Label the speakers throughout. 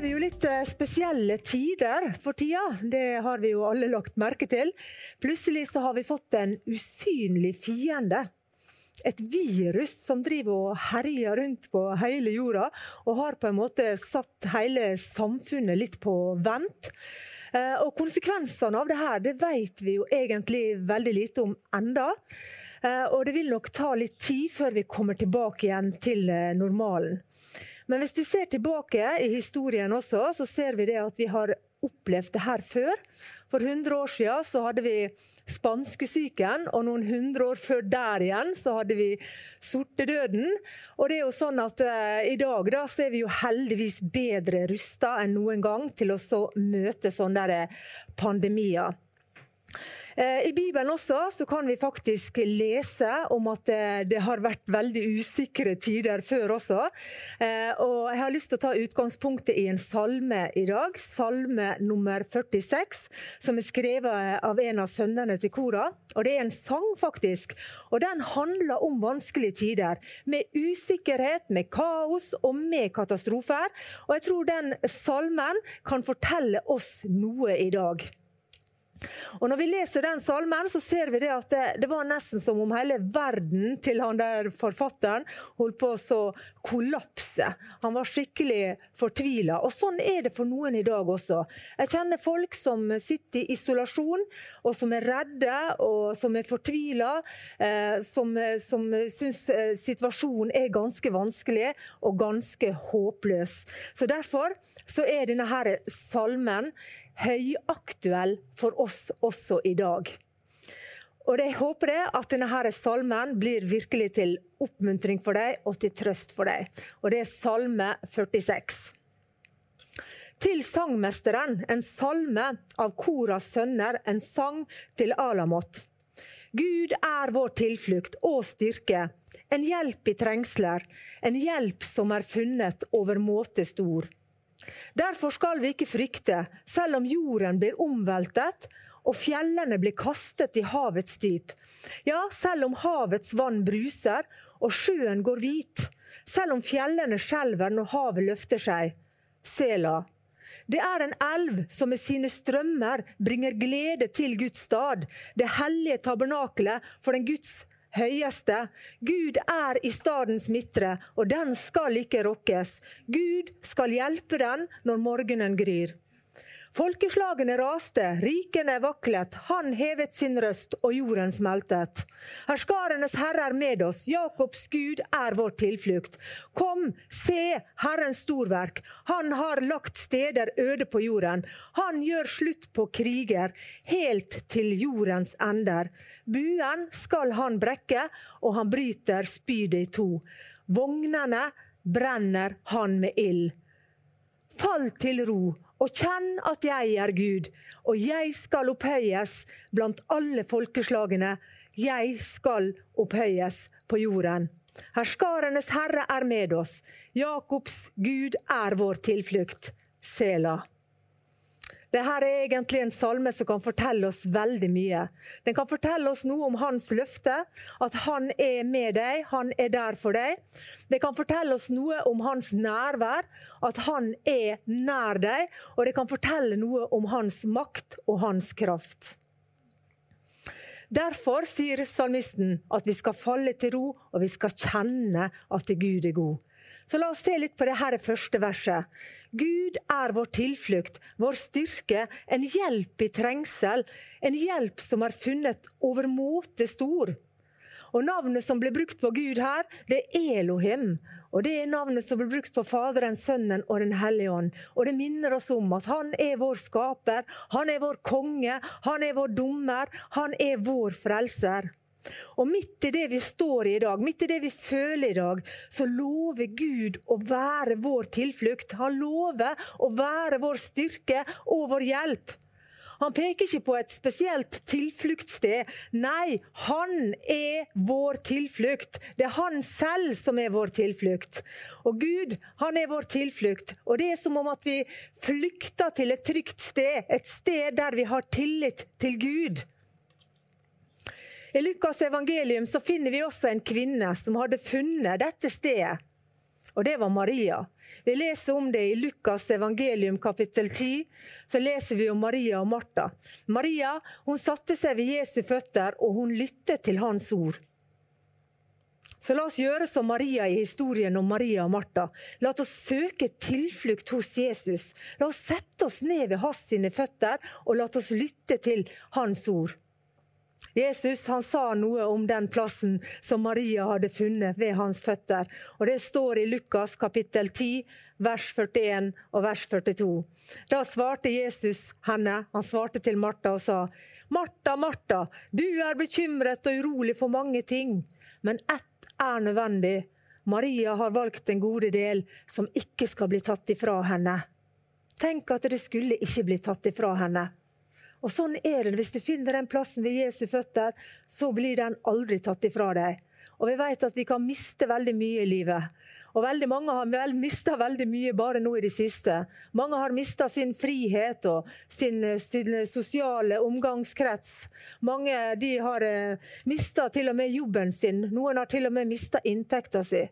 Speaker 1: Lever jo litt eh, spesielle tider for tida. Det har vi jo alle lagt merke til. Plutselig så har vi fått en usynlig fiende. Et virus som driver og herjer rundt på hele jorda, og har på en måte satt hele samfunnet litt på vent. Eh, og konsekvensene av det her det vet vi jo egentlig veldig lite om enda. Eh, og det vil nok ta litt tid før vi kommer tilbake igjen til normalen. Men hvis du ser tilbake i historien også, så ser vi det at vi har opplevd det her før. For 100 år siden så hadde vi spanskesyken, og noen hundre år før der igjen så hadde vi sortedøden. Og det er jo sånn at uh, i dag da så er vi jo heldigvis bedre rusta enn noen gang til å så møte sånne pandemier. Eh, I Bibelen også så kan vi faktisk lese om at det, det, har vært veldig usikre tider før også. Eh, og Jeg har lyst til å ta utgangspunktet i en salme i dag. Salme nummer 46, som er skrevet av en av sønnene til Kora. Og Det er en sang, faktisk. Og Den handler om vanskelige tider. Med usikkerhet, med kaos og med katastrofer. Og jeg tror den salmen kan fortelle oss noe i dag. Og Når vi leser den salmen, så ser vi det at det, det, var nesten som om hele verden til han der forfatteren holdt på å kollapse. Han var skikkelig fortvila. Og sånn er det for noen i dag også. Jeg kjenner folk som sitter i isolasjon, og som er redde og som er fortvila. Eh, som som syns eh, situasjonen er ganske vanskelig og ganske håpløs. Så Derfor så er denne her salmen høyaktuell for oss også i dag. Og Jeg håper det at denne salmen blir virkelig til oppmuntring for deg og til trøst for deg. Og Det er salme 46. Til sangmesteren, en salme av Koras sønner, en sang til Alamot. Gud er vår tilflukt og styrke, en hjelp i trengsler, en hjelp som er funnet over måte stor. Derfor skal vi ikke frykte, selv om jorden blir omveltet og fjellene blir kastet i havets dyp. Ja, selv om havets vann bruser og sjøen går hvit, selv om fjellene skjelver når havet løfter seg. Sela. Det er en elv som med sine strømmer bringer glede til Guds stad, det hellige tabernakelet for den Guds høyeste. Gud er i stadens midtre, og den skal ikke rokkes. Gud skal hjelpe den når morgenen gryr. Folkeslagene raste, rikene vaklet, han hevet sin røst, og jorden smeltet. Herskarenes Herre er med oss, Jakobs Gud er vår tilflukt. Kom, se Herrens storverk, han har lagt steder øde på jorden. Han gjør slutt på kriger, helt til jordens ender. Buen skal han brekke, og han bryter spydet i to. Vognene brenner han med ild. Fall til ro og kjenn at jeg er Gud, og jeg skal opphøyes blant alle folkeslagene. Jeg skal opphøyes på jorden. Herskarenes Herre er med oss. Jakobs Gud er vår tilflukt. Sela. Dette er egentlig en salme som kan fortelle oss veldig mye. Den kan fortelle oss noe om hans løfte, at han er med deg, han er der for deg. Det kan fortelle oss noe om hans nærvær, at han er nær deg. Og det kan fortelle noe om hans makt og hans kraft. Derfor sier salmisten at vi skal falle til ro, og vi skal kjenne at Gud er god. Så la oss se litt på det her første verset. Gud er vår tilflukt, vår styrke, en hjelp i trengsel. En hjelp som er funnet overmåte stor. Og Navnet som blir brukt på Gud her, det er Elohim. Og Det er navnet som blir brukt på Faderen, Sønnen og Den hellige ånd. Og Det minner oss om at han er vår skaper, han er vår konge, han er vår dommer, han er vår frelser. Og midt i det vi står i i dag, midt i det vi føler i dag, så lover Gud å være vår tilflukt. Han lover å være vår styrke og vår hjelp. Han peker ikke på et spesielt tilfluktssted. Nei, han er vår tilflukt. Det er han selv som er vår tilflukt. Og Gud, han er vår tilflukt. Og det er som om at vi flykter til et trygt sted. Et sted der vi har tillit til Gud. I Lukas' evangelium så finner vi også en kvinne som hadde funnet dette stedet. Og det var Maria. Vi leser om det i Lukas evangelium kapittel 10. Så leser vi om Maria og Martha. Maria hun satte seg ved Jesu føtter, og hun lyttet til hans ord. Så la oss gjøre som Maria i historien om Maria og Martha. La oss søke tilflukt hos Jesus. La oss sette oss ned ved hans sine føtter, og la oss lytte til hans ord. Jesus han sa noe om den plassen som Maria hadde funnet ved hans føtter. Og Det står i Lukas kapittel 10, vers 41 og vers 42. Da svarte Jesus henne, han svarte til Martha og sa, Martha, Martha, du er bekymret og urolig for mange ting, men ett er nødvendig. Maria har valgt den gode del som ikke skal bli tatt ifra henne. Tenk at det skulle ikke bli tatt ifra henne. Og sånn er det. Hvis du finner den plassen ved Jesu føtter, så blir den aldri tatt ifra deg. Og vi vet at vi kan miste veldig mye i livet. Og veldig mange har vel mista veldig mye bare nå i det siste. Mange har mista sin frihet og sin, sin, sosiale omgangskrets. Mange de har eh, mista til og med jobben sin. Noen har til og med mista inntekta si.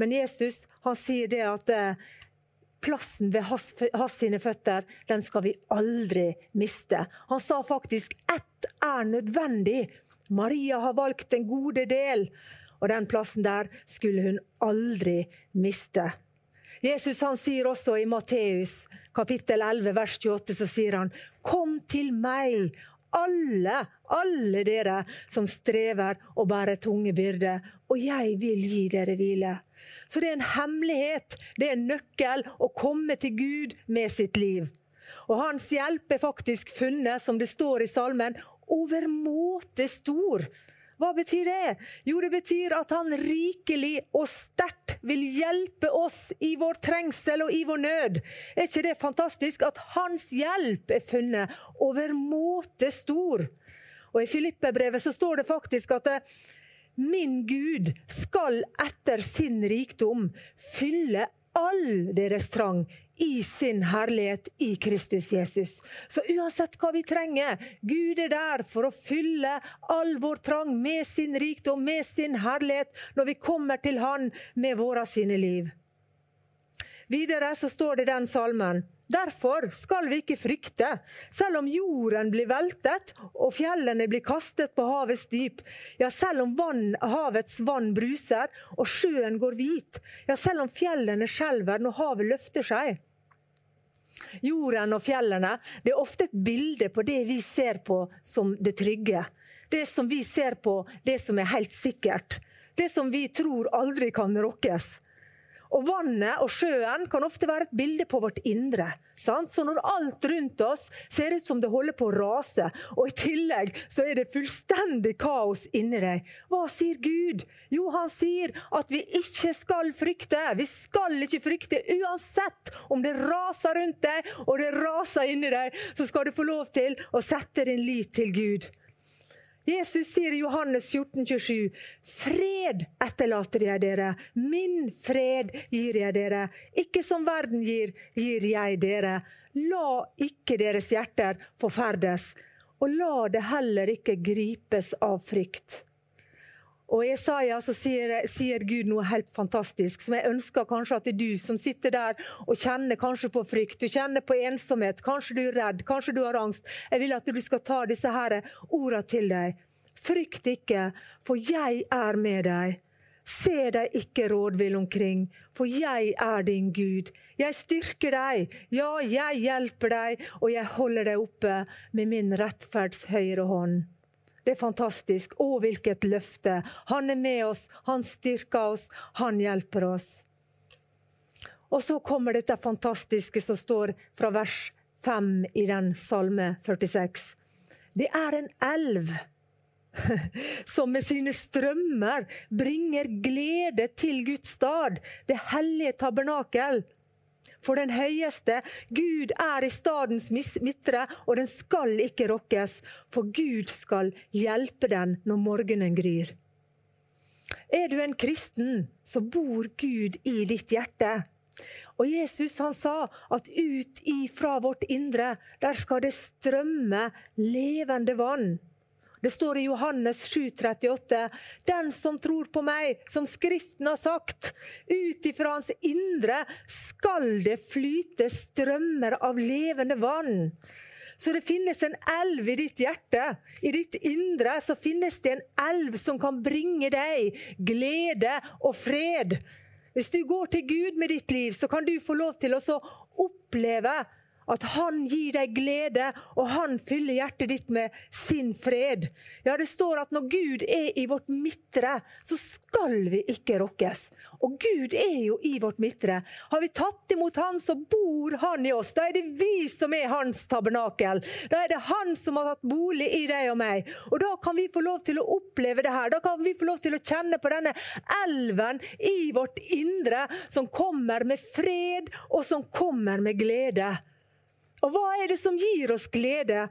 Speaker 1: Men Jesus han sier det at eh, plassen ved hans, hans, sine føtter, den skal vi aldri miste. Han sa faktisk ett er nødvendig. Maria har valgt den gode del, og den plassen der skulle hun aldri miste. Jesus han sier også i Matteus kapittel 11 vers 28 så sier han Kom til meg, alle, alle dere som strever og bærer tunge byrder, og jeg vil gi dere hvile. Så det er en hemmelighet, det er en nøkkel å komme til Gud med sitt liv. Og hans hjelp er faktisk funnet, som det står i salmen, overmåte stor. Hva betyr det? Jo, det betyr at han rikelig og sterkt vil hjelpe oss i vår trengsel og i vår nød. Er ikke det fantastisk at hans hjelp er funnet overmåte stor? Og I Filippe-brevet så står det faktisk at Min Gud skal etter sin rikdom fylle all deres trang i sin herlighet i Kristus Jesus. Så uansett hva vi trenger, Gud er der for å fylle all vår trang med sin rikdom, med sin herlighet, når vi kommer til Han med våre sine liv. Videre så står det den salmen. Derfor skal vi ikke frykte, selv om jorden blir veltet og fjellene blir kastet på havets dyp. Ja, selv om vann, havets vann bruser og sjøen går hvit. Ja, selv om fjellene skjelver når havet løfter seg. Jorden og fjellene det er ofte et bilde på det vi ser på som det trygge. Det som vi ser på, det som er helt sikkert. Det som vi tror aldri kan rokkes. Og vannet og sjøen kan ofte være et bilde på vårt indre. Sant? Så når alt rundt oss ser ut som det holder på å rase, og i tillegg så er det fullstendig kaos inni deg, hva sier Gud? Jo, han sier at vi ikke skal frykte. Vi skal ikke frykte uansett om det raser rundt deg og det raser inni deg, så skal du få lov til å sette din lit til Gud. Jesus sier i Johannes 14, 27, Fred etterlater jeg dere, min fred gir jeg dere. Ikke som verden gir, gir jeg dere. La ikke deres hjerter forferdes, og la det heller ikke gripes av frykt. Og I Isaiah så sier, sier, Gud noe helt fantastisk, som jeg ønsker kanskje at det er du som sitter der og kjenner kanskje på frykt, du kjenner på ensomhet, kanskje du er redd, kanskje du har angst. Jeg vil at du skal ta disse her ordene til deg. Frykt ikke, for jeg er med deg. Se deg ikke rådvill omkring, for jeg er din Gud. Jeg styrker deg, ja, jeg hjelper deg, og jeg holder deg oppe med min rettferds høyre hånd. Det er fantastisk. Å, hvilket løfte! Han er med oss, han styrker oss, han hjelper oss. Og så kommer dette fantastiske som står fra vers 5 i den salme 46. Det er en elv som med sine strømmer bringer glede til Guds stad, det hellige tabernakel. For den høyeste. Gud er i stadens midtre, og den skal ikke rokkes, for Gud skal hjelpe den når morgenen gryr. Er du en kristen, så bor Gud i ditt hjerte. Og Jesus han sa at ut ifra vårt indre, der skal det strømme levende vann. Det står i Johannes 7,38.: Den som tror på meg, som Skriften har sagt, ut ifra hans indre skal det flyte strømmer av levende vann. Så det finnes en elv i ditt hjerte. I ditt indre så finnes det en elv som kan bringe deg glede og fred. Hvis du går til Gud med ditt liv, så kan du få lov til å oppleve at han gir deg glede, og han fyller hjertet ditt med sin fred. Ja, Det står at når Gud er i vårt midtre, så skal vi ikke rokkes. Og Gud er jo i vårt midtre. Har vi tatt imot Han, så bor Han i oss. Da er det vi som er Hans tabernakel. Da er det Han som har tatt bolig i deg og meg. Og da kan vi få lov til å oppleve det her. Da kan vi få lov til å kjenne på denne elven i vårt indre som kommer med fred, og som kommer med glede. Og hva er det som gir oss glede?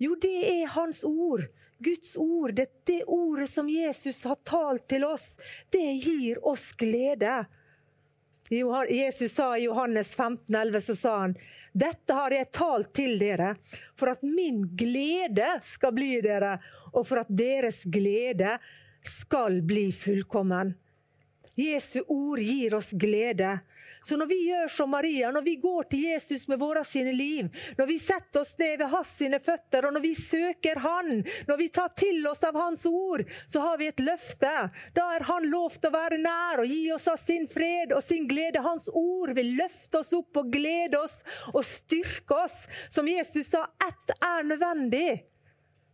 Speaker 1: Jo, det er Hans ord. Guds ord, det, det ordet som Jesus har talt til oss, det gir oss glede. Jesus sa i Johannes 15, 11, så sa han dette har jeg talt til dere, for at min glede skal bli dere, og for at deres glede skal bli fullkommen. Jesu ord gir oss glede. Så når vi gjør som Maria, når vi går til Jesus med våre sine liv, når vi setter oss ned ved hans sine føtter, og når vi søker Han, når vi tar til oss av Hans ord, så har vi et løfte. Da er Han lovt å være nær og gi oss av sin fred og sin glede. Hans ord vil løfte oss opp og glede oss og styrke oss. Som Jesus sa, ett er nødvendig.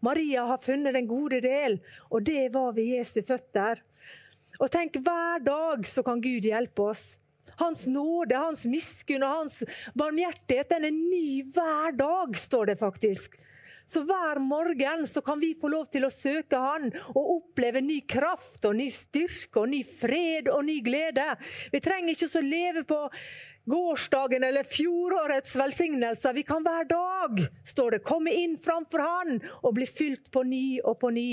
Speaker 1: Maria har funnet den gode del, og det var ved Jesu føtter. Og tenk, hver dag så kan Gud hjelpe oss. Hans nåde, hans miskunn og hans barmhjertighet den er ny hver dag, står det faktisk. Så hver morgen så kan vi få lov til å søke Han og oppleve ny kraft og ny styrke og ny fred og ny glede. Vi trenger ikke å leve på gårsdagen eller fjorårets velsignelser. Vi kan hver dag, står det, komme inn framfor Han og bli fylt på ny og på ny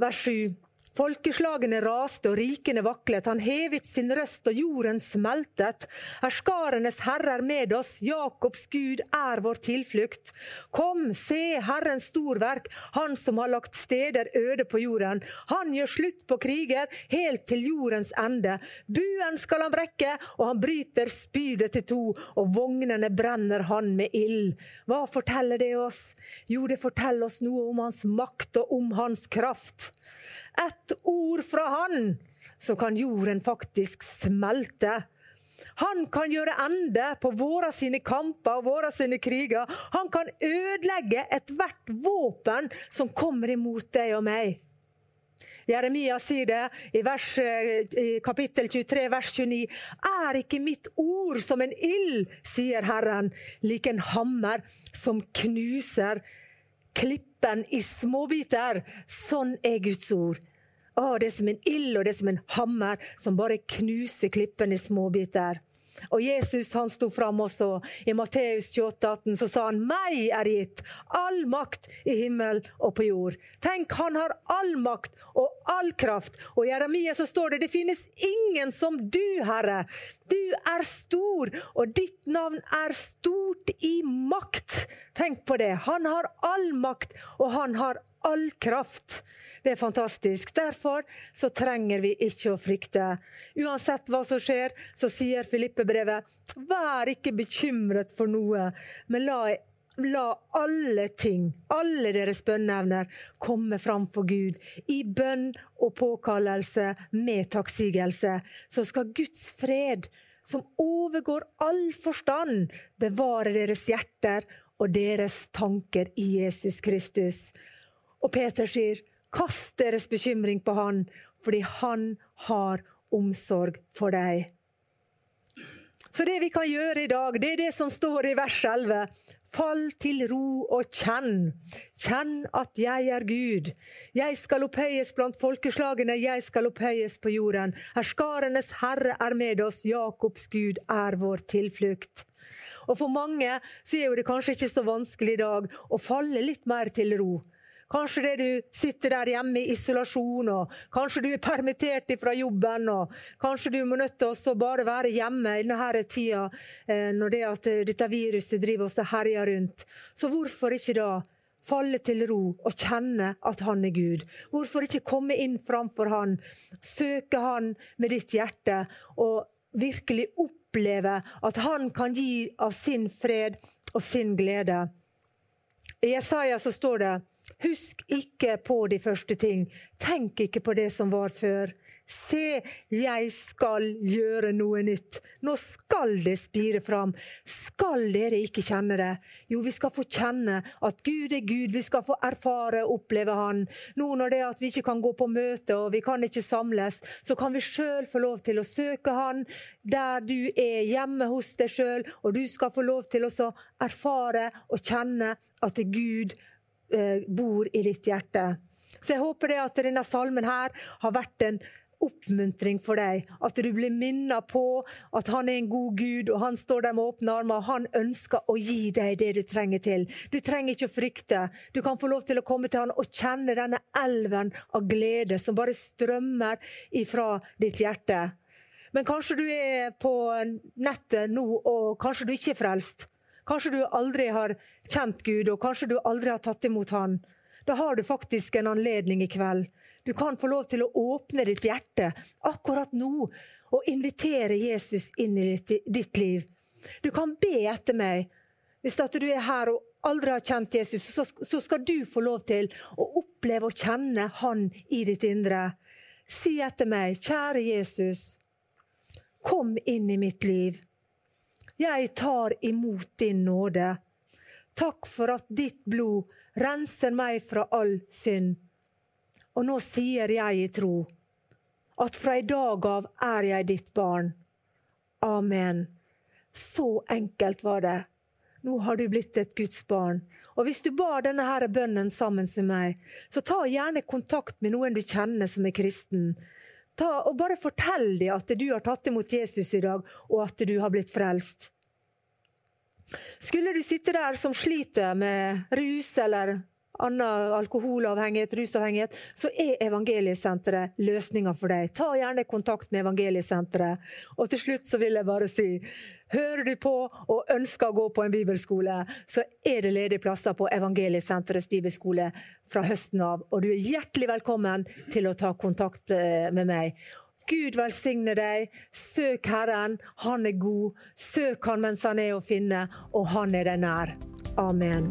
Speaker 1: vers 7. Folkeslagene raste og rikene vaklet, han hevet sin røst og jorden smeltet. Herskarenes Herre er med oss, Jakobs Gud er vår tilflukt. Kom, se Herrens storverk, han som har lagt steder øde på jorden. Han gjør slutt på kriger, helt til jordens ende. Buen skal han brekke, og han bryter spydet til to, og vognene brenner han med ild. Hva forteller det oss? Jo, det forteller oss noe om hans makt og om hans kraft ett ord fra han, så kan jorden faktisk smelte. Han kan gjøre ende på våre sine kamper og våre sine kriger. Han kan ødelegge ethvert våpen som kommer imot deg og meg. Jeremia sier det i, vers, i kapittel 23, vers 29. Er ikke mitt ord som en ild, sier Herren, lik en hammer som knuser klippen i småbiter. Sånn er Guds ord. Å, det er som en ild og det er som en hammer som bare knuser klippen i småbiter. Og Jesus han sto fram også. I Matteus 28, 18, så sa han, 'Meg er gitt all makt i himmel og på jord'. Tenk, han har all makt og all kraft. Og i Jeremia så står det, 'Det finnes ingen som du, Herre'. Du er stor, og ditt navn er stort i makt. Tenk på det. Han har all makt, og han har all kraft. Det er fantastisk. Derfor så trenger vi ikke å frykte. Uansett hva som skjer, så sier Filippe-brevet, vær ikke bekymret for noe, men la, la alle ting, alle deres bønneevner, komme fram for Gud. I bønn og påkallelse med takksigelse. Så skal Guds fred, som overgår all forstand, bevare deres hjerter og deres tanker i Jesus Kristus. Og Peter sier, Kast deres bekymring på han, fordi han har omsorg for deg. Så det vi kan gjøre i dag, det er det som står i vers 11. Fall til ro og kjenn. Kjenn at jeg er Gud. Jeg skal opphøyes blant folkeslagene, jeg skal opphøyes på jorden. Herskarenes Herre er med oss, Jakobs Gud er vår tilflukt. Og For mange så er det kanskje ikke så vanskelig i dag å falle litt mer til ro. Kanskje det du sitter der hjemme i isolasjon, og kanskje du er permittert fra jobben, og kanskje du må nødt til å bare være hjemme i denne tida eh, når det at dette viruset driver oss og herjer rundt. Så hvorfor ikke da falle til ro og kjenne at han er Gud? Hvorfor ikke komme inn framfor han, søke han med ditt hjerte og virkelig oppleve at han kan gi av sin fred og sin glede? I Jesaja så står det Husk ikke på de første ting. Tenk ikke på det som var før. Se, jeg skal gjøre noe nytt. Nå skal det spire fram. Skal dere ikke kjenne det? Jo, vi skal få kjenne at Gud er Gud. Vi skal få erfare og oppleve Han. Nå når det er at vi ikke kan gå på møte og vi kan ikke samles, så kan vi sjøl få lov til å søke Han der du er hjemme hos deg sjøl, og du skal få lov til å erfare og kjenne at det er Gud bor i ditt hjerte. Så jeg håper det at denne salmen her har vært en oppmuntring for deg. At du blir minnet på at han er en god Gud, og han står der med åpne armer. og Han ønsker å gi deg det du trenger til. Du trenger ikke å frykte. Du kan få lov til å komme til han og kjenne denne elven av glede som bare strømmer ifra ditt hjerte. Men kanskje du er på nettet nå, og kanskje du ikke er frelst. Kanskje du aldri har kjent Gud, og kanskje du aldri har tatt imot Han. Da har du faktisk en anledning i kveld. Du kan få lov til å åpne ditt hjerte akkurat nå og invitere Jesus inn i ditt, liv. Du kan be etter meg. Hvis du er her og aldri har kjent Jesus, så, så skal du få lov til å oppleve og kjenne Han i ditt indre. Si etter meg, kjære Jesus, kom inn i mitt liv. Jeg tar imot din nåde. Takk for at ditt blod renser meg fra all synd. Og nå sier jeg i tro at fra i dag av er jeg ditt barn. Amen. Så enkelt var det. Nå har du blitt et Guds barn. Og hvis du bar denne her bønnen sammen med meg, så ta gjerne kontakt med noen du kjenner som er kristen. Ta, og bare fortell dem at du har tatt imot Jesus i dag, og at du har blitt frelst. Skulle du sitte der som sliter med rus eller annen alkoholavhengighet, rusavhengighet, så er Evangeliesenteret løsninga for deg. Ta gjerne kontakt med Evangeliesenteret. Og til slutt så vil jeg bare si Hører du på og ønsker å gå på en bibelskole, så er det ledige plasser på Evangeliesenterets bibelskole fra høsten av. Og du er hjertelig velkommen til å ta kontakt eh, med meg. Gud velsigne deg. Søk Herren, han er god. Søk han mens han er å finne, og han er deg nær. Amen.